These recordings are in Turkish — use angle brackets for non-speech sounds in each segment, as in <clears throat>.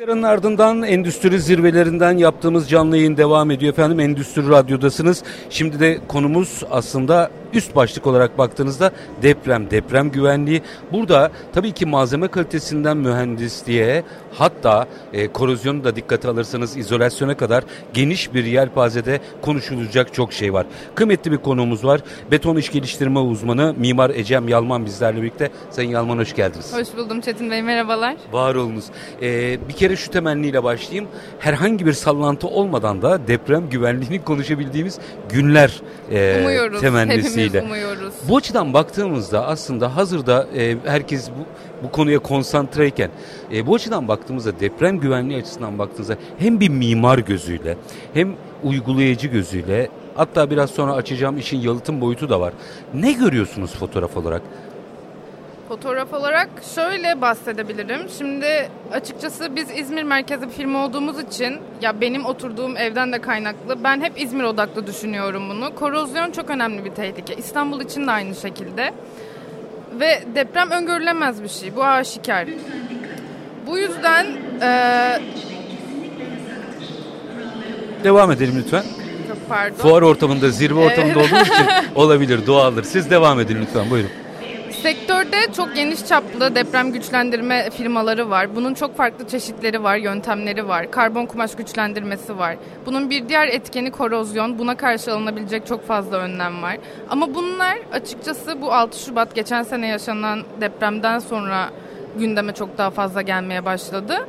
Yarının ardından endüstri zirvelerinden yaptığımız canlı yayın devam ediyor efendim. Endüstri Radyo'dasınız. Şimdi de konumuz aslında üst başlık olarak baktığınızda deprem, deprem güvenliği. Burada tabii ki malzeme kalitesinden mühendisliğe hatta e, korozyonu da dikkate alırsanız izolasyona kadar geniş bir yelpazede konuşulacak çok şey var. Kıymetli bir konuğumuz var. Beton iş geliştirme uzmanı Mimar Ecem Yalman bizlerle birlikte. Sayın Yalman hoş geldiniz. Hoş buldum Çetin Bey merhabalar. Var olunuz. Ee, bir kere şu temenniyle başlayayım. Herhangi bir sallantı olmadan da deprem güvenliğini konuşabildiğimiz günler e, umuyoruz. temennisiyle. Hepimiz umuyoruz. Bu açıdan baktığımızda aslında hazırda e, herkes bu, bu konuya konsantreyken e, bu açıdan baktığımızda deprem güvenliği açısından baktığınızda hem bir mimar gözüyle hem uygulayıcı gözüyle hatta biraz sonra açacağım işin yalıtım boyutu da var. Ne görüyorsunuz fotoğraf olarak? Fotoğraf olarak şöyle bahsedebilirim. Şimdi açıkçası biz İzmir merkezli bir firma olduğumuz için ya benim oturduğum evden de kaynaklı ben hep İzmir odaklı düşünüyorum bunu. Korozyon çok önemli bir tehlike. İstanbul için de aynı şekilde. Ve deprem öngörülemez bir şey. Bu aşikar. Bu yüzden e, Devam edelim lütfen. pardon. Fuar ortamında, zirve ortamında olduğumuz için <laughs> olabilir, doğaldır. Siz devam edin lütfen, buyurun. Sektörde çok geniş çaplı deprem güçlendirme firmaları var. Bunun çok farklı çeşitleri var, yöntemleri var. Karbon kumaş güçlendirmesi var. Bunun bir diğer etkeni korozyon. Buna karşı alınabilecek çok fazla önlem var. Ama bunlar açıkçası bu 6 Şubat geçen sene yaşanan depremden sonra gündeme çok daha fazla gelmeye başladı.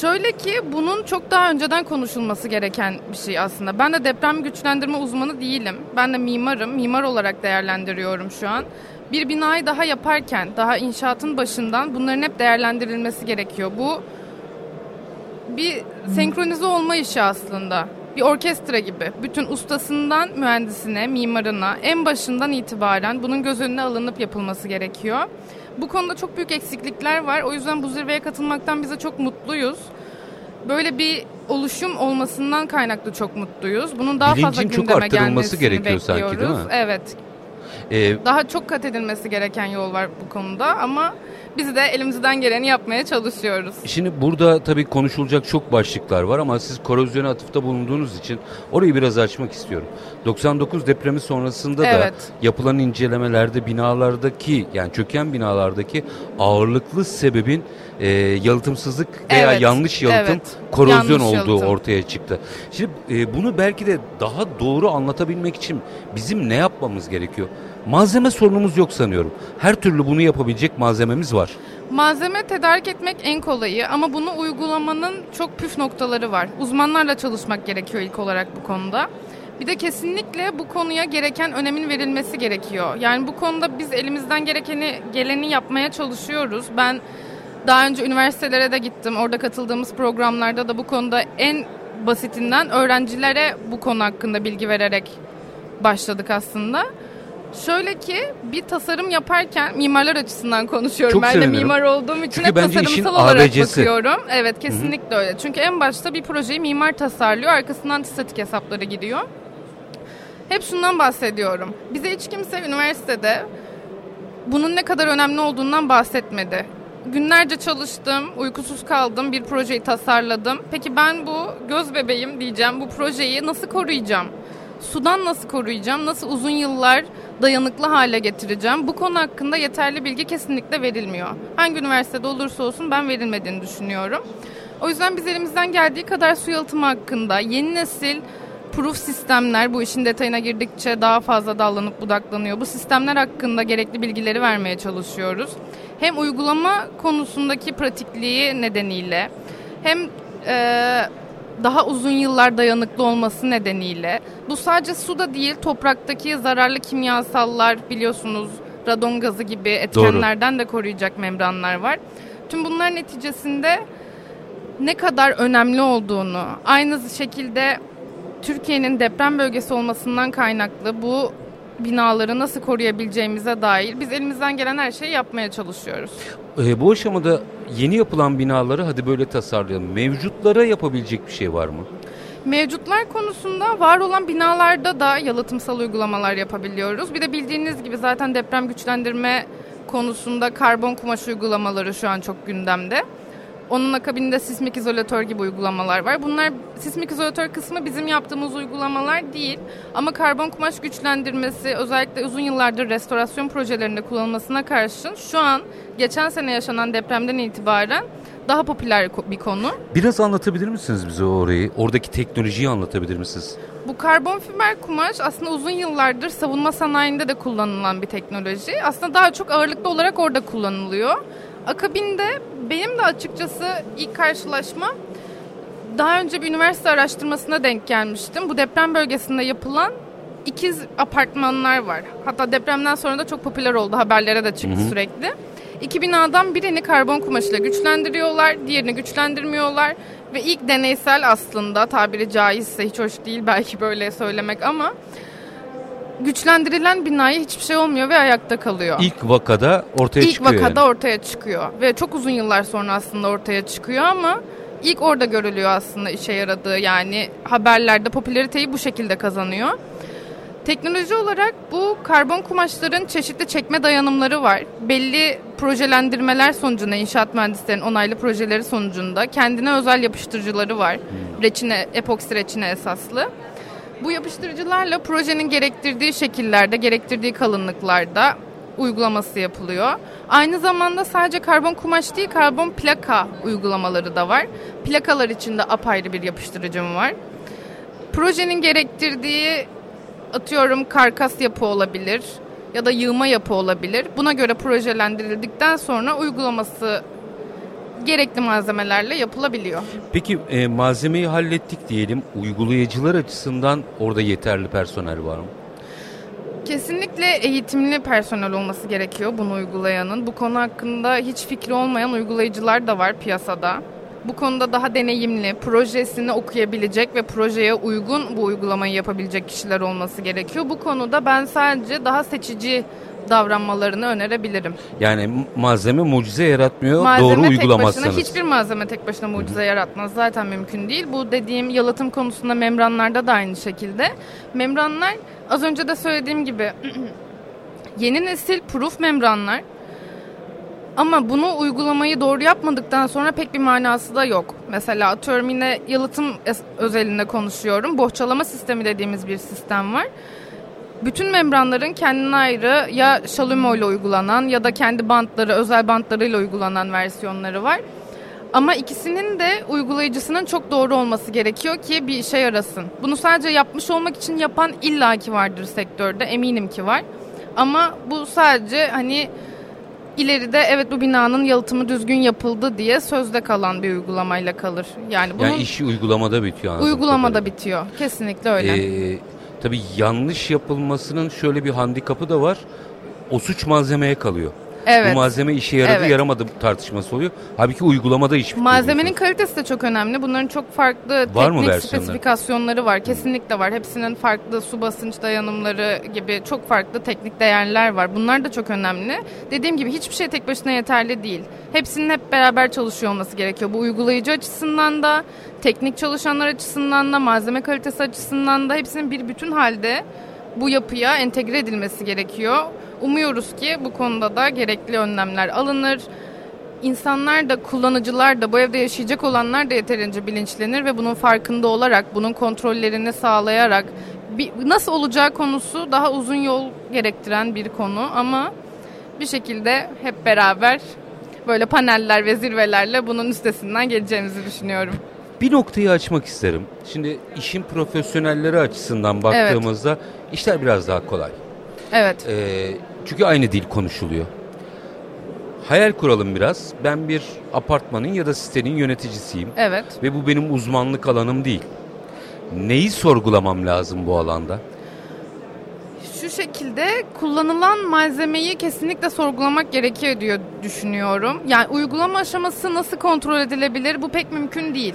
Şöyle ki bunun çok daha önceden konuşulması gereken bir şey aslında. Ben de deprem güçlendirme uzmanı değilim. Ben de mimarım. Mimar olarak değerlendiriyorum şu an. Bir binayı daha yaparken, daha inşaatın başından bunların hep değerlendirilmesi gerekiyor. Bu bir senkronize olma işi aslında. Bir orkestra gibi. Bütün ustasından mühendisine, mimarına en başından itibaren bunun göz önüne alınıp yapılması gerekiyor. Bu konuda çok büyük eksiklikler var. O yüzden bu zirveye katılmaktan bize çok mutluyuz. Böyle bir oluşum olmasından kaynaklı çok mutluyuz. Bunun daha Bilincin fazla çok gündeme arttırılması gelmesini gerekiyor sanki, bekliyoruz. değil mi? Evet. Ee, Daha çok kat edilmesi gereken yol var bu konuda ama biz de elimizden geleni yapmaya çalışıyoruz. şimdi burada tabii konuşulacak çok başlıklar var ama siz korozyona atıfta bulunduğunuz için orayı biraz açmak istiyorum. 99 depremi sonrasında da Evet. yapılan incelemelerde binalardaki yani çöken binalardaki ağırlıklı sebebin e, yalıtımsızlık veya Evet, yanlış yalıtım evet. korozyon Yanlış olduğu yalıtım. ortaya çıktı. Şimdi e, bunu belki de daha doğru anlatabilmek için bizim ne yapmamız gerekiyor? Malzeme sorunumuz yok sanıyorum. Her türlü bunu yapabilecek malzememiz var. Malzeme tedarik etmek en kolayı ama bunu uygulamanın çok püf noktaları var. Uzmanlarla çalışmak gerekiyor ilk olarak bu konuda. Bir de kesinlikle bu konuya gereken önemin verilmesi gerekiyor. Yani bu konuda biz elimizden gerekeni geleni yapmaya çalışıyoruz. Ben daha önce üniversitelere de gittim. Orada katıldığımız programlarda da bu konuda en basitinden öğrencilere bu konu hakkında bilgi vererek başladık aslında. Şöyle ki bir tasarım yaparken mimarlar açısından konuşuyorum. Çok ben sevinirim. de mimar olduğum için hep tasarımsal olarak ABC'si. bakıyorum. Evet kesinlikle öyle. Çünkü en başta bir projeyi mimar tasarlıyor. Arkasından statik hesapları gidiyor. Hep şundan bahsediyorum. Bize hiç kimse üniversitede bunun ne kadar önemli olduğundan bahsetmedi. Günlerce çalıştım, uykusuz kaldım, bir projeyi tasarladım. Peki ben bu göz bebeğim diyeceğim, bu projeyi nasıl koruyacağım? Sudan nasıl koruyacağım? Nasıl uzun yıllar dayanıklı hale getireceğim? Bu konu hakkında yeterli bilgi kesinlikle verilmiyor. Hangi üniversitede olursa olsun ben verilmediğini düşünüyorum. O yüzden biz elimizden geldiği kadar su yalıtımı hakkında yeni nesil proof sistemler bu işin detayına girdikçe daha fazla dallanıp budaklanıyor. Bu sistemler hakkında gerekli bilgileri vermeye çalışıyoruz. Hem uygulama konusundaki pratikliği nedeniyle hem e, daha uzun yıllar dayanıklı olması nedeniyle bu sadece suda değil topraktaki zararlı kimyasallar biliyorsunuz radon gazı gibi etkenlerden de koruyacak membranlar var. Tüm bunlar neticesinde ne kadar önemli olduğunu aynı şekilde Türkiye'nin deprem bölgesi olmasından kaynaklı bu binaları nasıl koruyabileceğimize dair biz elimizden gelen her şeyi yapmaya çalışıyoruz. Ee, bu aşamada yeni yapılan binaları hadi böyle tasarlayalım. Mevcutlara yapabilecek bir şey var mı? Mevcutlar konusunda var olan binalarda da yalıtımsal uygulamalar yapabiliyoruz. Bir de bildiğiniz gibi zaten deprem güçlendirme konusunda karbon kumaş uygulamaları şu an çok gündemde. Onun akabinde sismik izolatör gibi uygulamalar var. Bunlar sismik izolatör kısmı bizim yaptığımız uygulamalar değil. Ama karbon kumaş güçlendirmesi özellikle uzun yıllardır restorasyon projelerinde kullanılmasına karşın şu an geçen sene yaşanan depremden itibaren daha popüler bir konu. Biraz anlatabilir misiniz bize orayı? Oradaki teknolojiyi anlatabilir misiniz? Bu karbon fiber kumaş aslında uzun yıllardır savunma sanayinde de kullanılan bir teknoloji. Aslında daha çok ağırlıklı olarak orada kullanılıyor. Akabinde benim de açıkçası ilk karşılaşma daha önce bir üniversite araştırmasına denk gelmiştim. Bu deprem bölgesinde yapılan ikiz apartmanlar var. Hatta depremden sonra da çok popüler oldu. Haberlere de çıktı hı hı. sürekli. İki binadan birini karbon kumaşıyla güçlendiriyorlar, diğerini güçlendirmiyorlar ve ilk deneysel aslında tabiri caizse hiç hoş değil belki böyle söylemek ama güçlendirilen binaya hiçbir şey olmuyor ve ayakta kalıyor. İlk vakada ortaya ilk çıkıyor. İlk vakada yani. ortaya çıkıyor ve çok uzun yıllar sonra aslında ortaya çıkıyor ama ilk orada görülüyor aslında işe yaradığı yani haberlerde popülariteyi bu şekilde kazanıyor. Teknoloji olarak bu karbon kumaşların çeşitli çekme dayanımları var. Belli projelendirmeler sonucunda inşaat mühendislerinin onaylı projeleri sonucunda kendine özel yapıştırıcıları var. Hmm. Reçine, epoksi reçine esaslı. Bu yapıştırıcılarla projenin gerektirdiği şekillerde, gerektirdiği kalınlıklarda uygulaması yapılıyor. Aynı zamanda sadece karbon kumaş değil, karbon plaka uygulamaları da var. Plakalar için de apayrı bir yapıştırıcım var. Projenin gerektirdiği atıyorum karkas yapı olabilir ya da yığma yapı olabilir. Buna göre projelendirildikten sonra uygulaması gerekli malzemelerle yapılabiliyor. Peki e, malzemeyi hallettik diyelim. Uygulayıcılar açısından orada yeterli personel var mı? Kesinlikle eğitimli personel olması gerekiyor bunu uygulayanın. Bu konu hakkında hiç fikri olmayan uygulayıcılar da var piyasada bu konuda daha deneyimli, projesini okuyabilecek ve projeye uygun bu uygulamayı yapabilecek kişiler olması gerekiyor. Bu konuda ben sadece daha seçici davranmalarını önerebilirim. Yani malzeme mucize yaratmıyor malzeme doğru uygulamazsanız. Başına, hiçbir malzeme tek başına mucize Hı-hı. yaratmaz. Zaten mümkün değil. Bu dediğim yalıtım konusunda membranlarda da aynı şekilde. Membranlar az önce de söylediğim gibi <clears throat> yeni nesil proof membranlar ama bunu uygulamayı doğru yapmadıktan sonra pek bir manası da yok. Mesela atıyorum yine yalıtım özelinde konuşuyorum. Bohçalama sistemi dediğimiz bir sistem var. Bütün membranların kendine ayrı ya şalumo ile uygulanan ya da kendi bantları, özel bantlarıyla uygulanan versiyonları var. Ama ikisinin de uygulayıcısının çok doğru olması gerekiyor ki bir işe yarasın. Bunu sadece yapmış olmak için yapan illaki vardır sektörde, eminim ki var. Ama bu sadece hani ileride evet bu binanın yalıtımı düzgün yapıldı diye sözde kalan bir uygulamayla kalır. Yani, bunun yani işi uygulamada bitiyor. Uygulamada kadarıyla. bitiyor. Kesinlikle öyle. Ee, tabii yanlış yapılmasının şöyle bir handikapı da var. O suç malzemeye kalıyor. Evet. Bu malzeme işe yaradı evet. yaramadı tartışması oluyor. Halbuki uygulamada iş Malzemenin kalitesi de çok önemli. Bunların çok farklı var teknik spesifikasyonları var. Kesinlikle var. Hepsinin farklı su basınç dayanımları gibi çok farklı teknik değerler var. Bunlar da çok önemli. Dediğim gibi hiçbir şey tek başına yeterli değil. Hepsinin hep beraber çalışıyor olması gerekiyor. Bu uygulayıcı açısından da, teknik çalışanlar açısından da, malzeme kalitesi açısından da hepsinin bir bütün halde bu yapıya entegre edilmesi gerekiyor. Umuyoruz ki bu konuda da gerekli önlemler alınır. İnsanlar da kullanıcılar da bu evde yaşayacak olanlar da yeterince bilinçlenir ve bunun farkında olarak bunun kontrollerini sağlayarak bir, nasıl olacağı konusu daha uzun yol gerektiren bir konu ama bir şekilde hep beraber böyle paneller ve zirvelerle bunun üstesinden geleceğimizi düşünüyorum. Bir noktayı açmak isterim. Şimdi işin profesyonelleri açısından baktığımızda evet. işler biraz daha kolay. Evet. Ee, çünkü aynı dil konuşuluyor. Hayal kuralım biraz. Ben bir apartmanın ya da sitenin yöneticisiyim. Evet. Ve bu benim uzmanlık alanım değil. Neyi sorgulamam lazım bu alanda? Şu şekilde kullanılan malzemeyi kesinlikle sorgulamak gerekiyor diyor düşünüyorum. Yani uygulama aşaması nasıl kontrol edilebilir bu pek mümkün değil.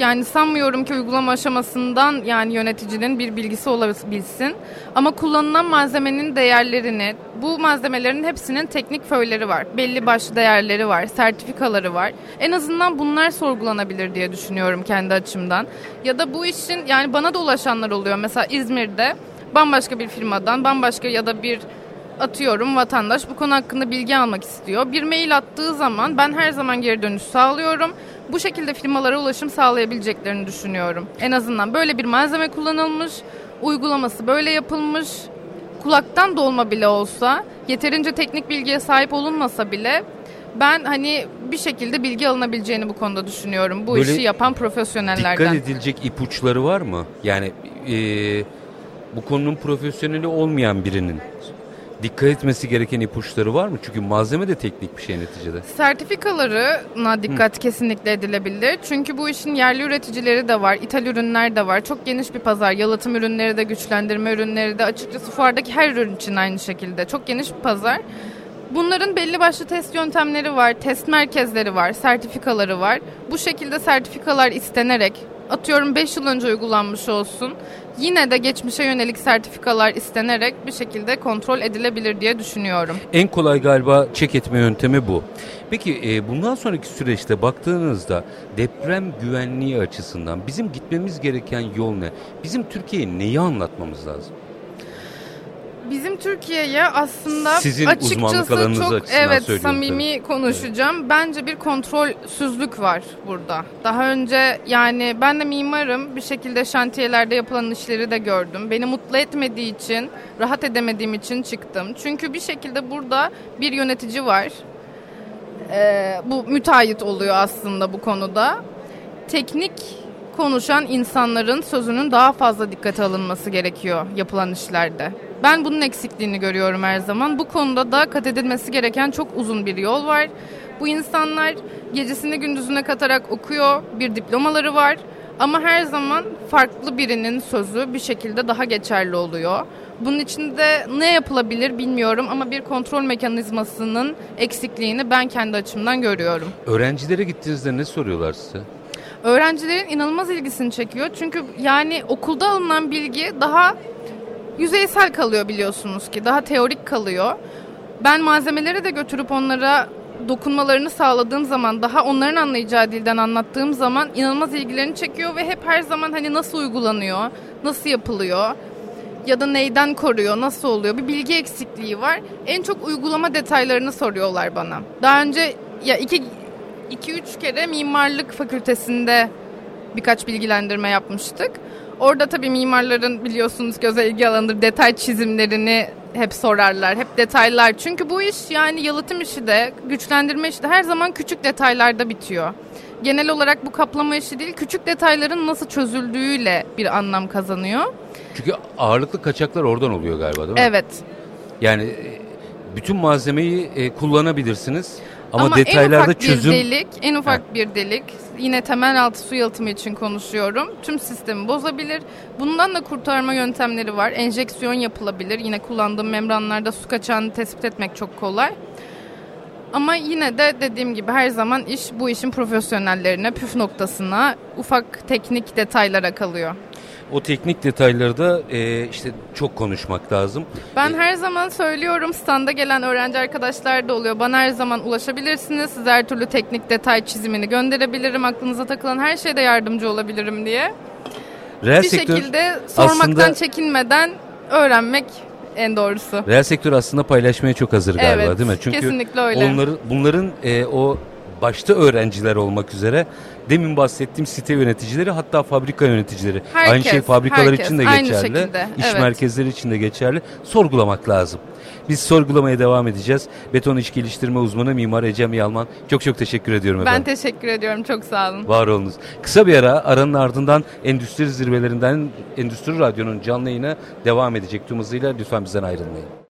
Yani sanmıyorum ki uygulama aşamasından yani yöneticinin bir bilgisi olabilsin. Ama kullanılan malzemenin değerlerini, bu malzemelerin hepsinin teknik föyleri var. Belli başlı değerleri var, sertifikaları var. En azından bunlar sorgulanabilir diye düşünüyorum kendi açımdan. Ya da bu işin yani bana da ulaşanlar oluyor. Mesela İzmir'de bambaşka bir firmadan, bambaşka ya da bir atıyorum vatandaş bu konu hakkında bilgi almak istiyor. Bir mail attığı zaman ben her zaman geri dönüş sağlıyorum. Bu şekilde firmalara ulaşım sağlayabileceklerini düşünüyorum. En azından böyle bir malzeme kullanılmış, uygulaması böyle yapılmış, kulaktan dolma bile olsa, yeterince teknik bilgiye sahip olunmasa bile ben hani bir şekilde bilgi alınabileceğini bu konuda düşünüyorum. Bu Böyle işi yapan profesyonellerden. Dikkat edilecek ipuçları var mı? Yani e, bu konunun profesyoneli olmayan birinin dikkat etmesi gereken ipuçları var mı? Çünkü malzeme de teknik bir şey neticede. Sertifikalarına dikkat Hı. kesinlikle edilebilir. Çünkü bu işin yerli üreticileri de var, ithal ürünler de var. Çok geniş bir pazar. Yalıtım ürünleri de, güçlendirme ürünleri de. Açıkçası fuardaki her ürün için aynı şekilde. Çok geniş bir pazar. Bunların belli başlı test yöntemleri var, test merkezleri var, sertifikaları var. Bu şekilde sertifikalar istenerek atıyorum 5 yıl önce uygulanmış olsun. Yine de geçmişe yönelik sertifikalar istenerek bir şekilde kontrol edilebilir diye düşünüyorum. En kolay galiba çek etme yöntemi bu. Peki e, bundan sonraki süreçte baktığınızda deprem güvenliği açısından bizim gitmemiz gereken yol ne? Bizim Türkiye'ye neyi anlatmamız lazım? Bizim Türkiye'ye aslında Sizin açıkçası çok evet samimi tabii. konuşacağım. Evet. Bence bir kontrolsüzlük var burada. Daha önce yani ben de mimarım. Bir şekilde şantiyelerde yapılan işleri de gördüm. Beni mutlu etmediği için, rahat edemediğim için çıktım. Çünkü bir şekilde burada bir yönetici var. Ee, bu müteahhit oluyor aslında bu konuda. Teknik konuşan insanların sözünün daha fazla dikkate alınması gerekiyor yapılan işlerde. Ben bunun eksikliğini görüyorum her zaman. Bu konuda da kat edilmesi gereken çok uzun bir yol var. Bu insanlar gecesini gündüzüne katarak okuyor, bir diplomaları var. Ama her zaman farklı birinin sözü bir şekilde daha geçerli oluyor. Bunun için de ne yapılabilir bilmiyorum ama bir kontrol mekanizmasının eksikliğini ben kendi açımdan görüyorum. Öğrencilere gittiğinizde ne soruyorlar size? Öğrencilerin inanılmaz ilgisini çekiyor. Çünkü yani okulda alınan bilgi daha yüzeysel kalıyor biliyorsunuz ki. Daha teorik kalıyor. Ben malzemeleri de götürüp onlara dokunmalarını sağladığım zaman daha onların anlayacağı dilden anlattığım zaman inanılmaz ilgilerini çekiyor ve hep her zaman hani nasıl uygulanıyor, nasıl yapılıyor ya da neyden koruyor, nasıl oluyor bir bilgi eksikliği var. En çok uygulama detaylarını soruyorlar bana. Daha önce ya iki, iki üç kere mimarlık fakültesinde birkaç bilgilendirme yapmıştık. Orada tabii mimarların biliyorsunuz göze ilgi alanıdır detay çizimlerini hep sorarlar. Hep detaylar. Çünkü bu iş yani yalıtım işi de güçlendirme işi de her zaman küçük detaylarda bitiyor. Genel olarak bu kaplama işi değil küçük detayların nasıl çözüldüğüyle bir anlam kazanıyor. Çünkü ağırlıklı kaçaklar oradan oluyor galiba değil mi? Evet. Yani e, bütün malzemeyi e, kullanabilirsiniz ama, Ama detaylarda en ufak çözüm... bir delik, en ufak ha. bir delik yine temel altı su yalıtımı için konuşuyorum. Tüm sistemi bozabilir. Bundan da kurtarma yöntemleri var. Enjeksiyon yapılabilir. Yine kullandığım membranlarda su kaçağını tespit etmek çok kolay. Ama yine de dediğim gibi her zaman iş bu işin profesyonellerine, püf noktasına, ufak teknik detaylara kalıyor. O teknik detayları da e, işte çok konuşmak lazım. Ben e, her zaman söylüyorum standa gelen öğrenci arkadaşlar da oluyor. Bana her zaman ulaşabilirsiniz. Size her türlü teknik detay çizimini gönderebilirim. Aklınıza takılan her şeyde yardımcı olabilirim diye. Reel bir şekilde sormaktan aslında... çekinmeden öğrenmek en doğrusu. Reel sektör aslında paylaşmaya çok hazır galiba evet, değil mi? Çünkü kesinlikle öyle. Onların, bunların e, o başta öğrenciler olmak üzere demin bahsettiğim site yöneticileri hatta fabrika yöneticileri. Herkes, aynı şey fabrikalar herkes, için de geçerli. iş evet. merkezleri için de geçerli. Sorgulamak lazım. Biz sorgulamaya devam edeceğiz. Beton iş geliştirme uzmanı Mimar Ecem Yalman. Çok çok teşekkür ediyorum efendim. Ben teşekkür ediyorum. Çok sağ olun. Var olunuz. Kısa bir ara aranın ardından endüstri zirvelerinden Endüstri Radyo'nun canlı yayına devam edecek tüm hızıyla. Lütfen bizden ayrılmayın.